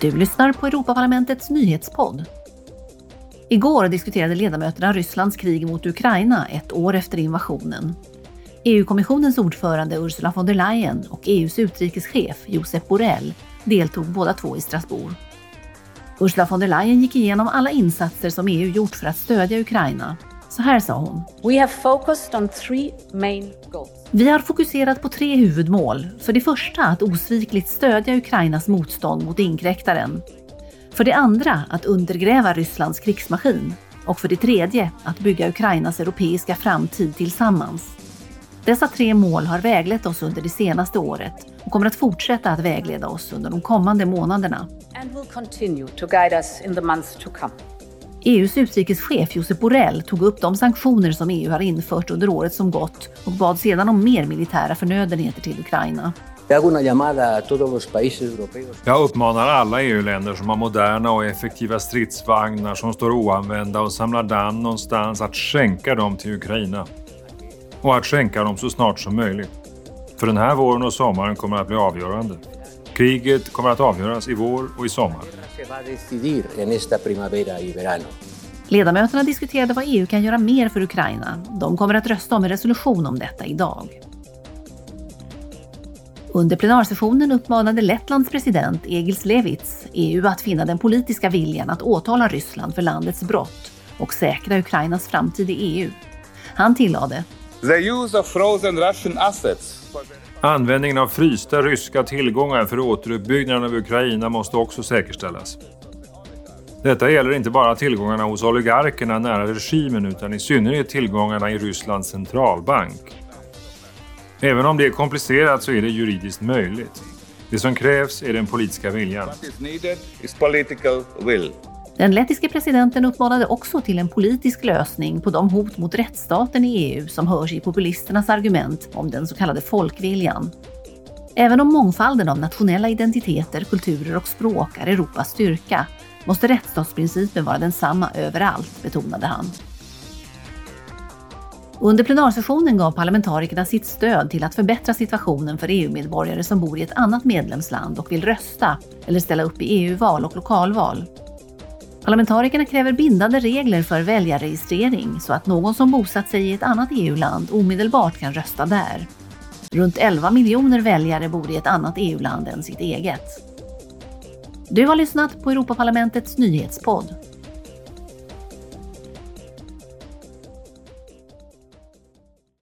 Du lyssnar på Europaparlamentets nyhetspodd. Igår diskuterade ledamöterna Rysslands krig mot Ukraina ett år efter invasionen. EU-kommissionens ordförande Ursula von der Leyen och EUs utrikeschef Josep Borrell deltog båda två i Strasbourg. Ursula von der Leyen gick igenom alla insatser som EU gjort för att stödja Ukraina. Så här sa hon. We have focused on three main goals. Vi har fokuserat på tre huvudmål. För det första att osvikligt stödja Ukrainas motstånd mot inkräktaren. För det andra att undergräva Rysslands krigsmaskin. Och för det tredje att bygga Ukrainas europeiska framtid tillsammans. Dessa tre mål har väglett oss under det senaste året och kommer att fortsätta att vägleda oss under de kommande månaderna. And will continue to guide us in the months to come. EUs utrikeschef Josep Borrell tog upp de sanktioner som EU har infört under året som gått och bad sedan om mer militära förnödenheter till Ukraina. Jag uppmanar alla EU-länder som har moderna och effektiva stridsvagnar som står oanvända och samlar damm någonstans att skänka dem till Ukraina. Och att skänka dem så snart som möjligt. För den här våren och sommaren kommer att bli avgörande. Kriget kommer att avgöras i vår och i sommar. Ledamöterna diskuterade vad EU kan göra mer för Ukraina. De kommer att rösta om en resolution om detta idag. Under plenarsessionen uppmanade Lettlands president Egils Levits EU att finna den politiska viljan att åtala Ryssland för landets brott och säkra Ukrainas framtid i EU. Han tillade The use of frozen Russian assets Användningen av frysta ryska tillgångar för återuppbyggnaden av Ukraina måste också säkerställas. Detta gäller inte bara tillgångarna hos oligarkerna nära regimen utan i synnerhet tillgångarna i Rysslands centralbank. Även om det är komplicerat så är det juridiskt möjligt. Det som krävs är den politiska viljan. Den lettiske presidenten uppmanade också till en politisk lösning på de hot mot rättsstaten i EU som hörs i populisternas argument om den så kallade folkviljan. Även om mångfalden av nationella identiteter, kulturer och språk är Europas styrka måste rättsstatsprincipen vara densamma överallt, betonade han. Under plenarsessionen gav parlamentarikerna sitt stöd till att förbättra situationen för EU-medborgare som bor i ett annat medlemsland och vill rösta eller ställa upp i EU-val och lokalval. Parlamentarikerna kräver bindande regler för väljarregistrering så att någon som bosatt sig i ett annat EU-land omedelbart kan rösta där. Runt 11 miljoner väljare bor i ett annat EU-land än sitt eget. Du har lyssnat på Europaparlamentets nyhetspodd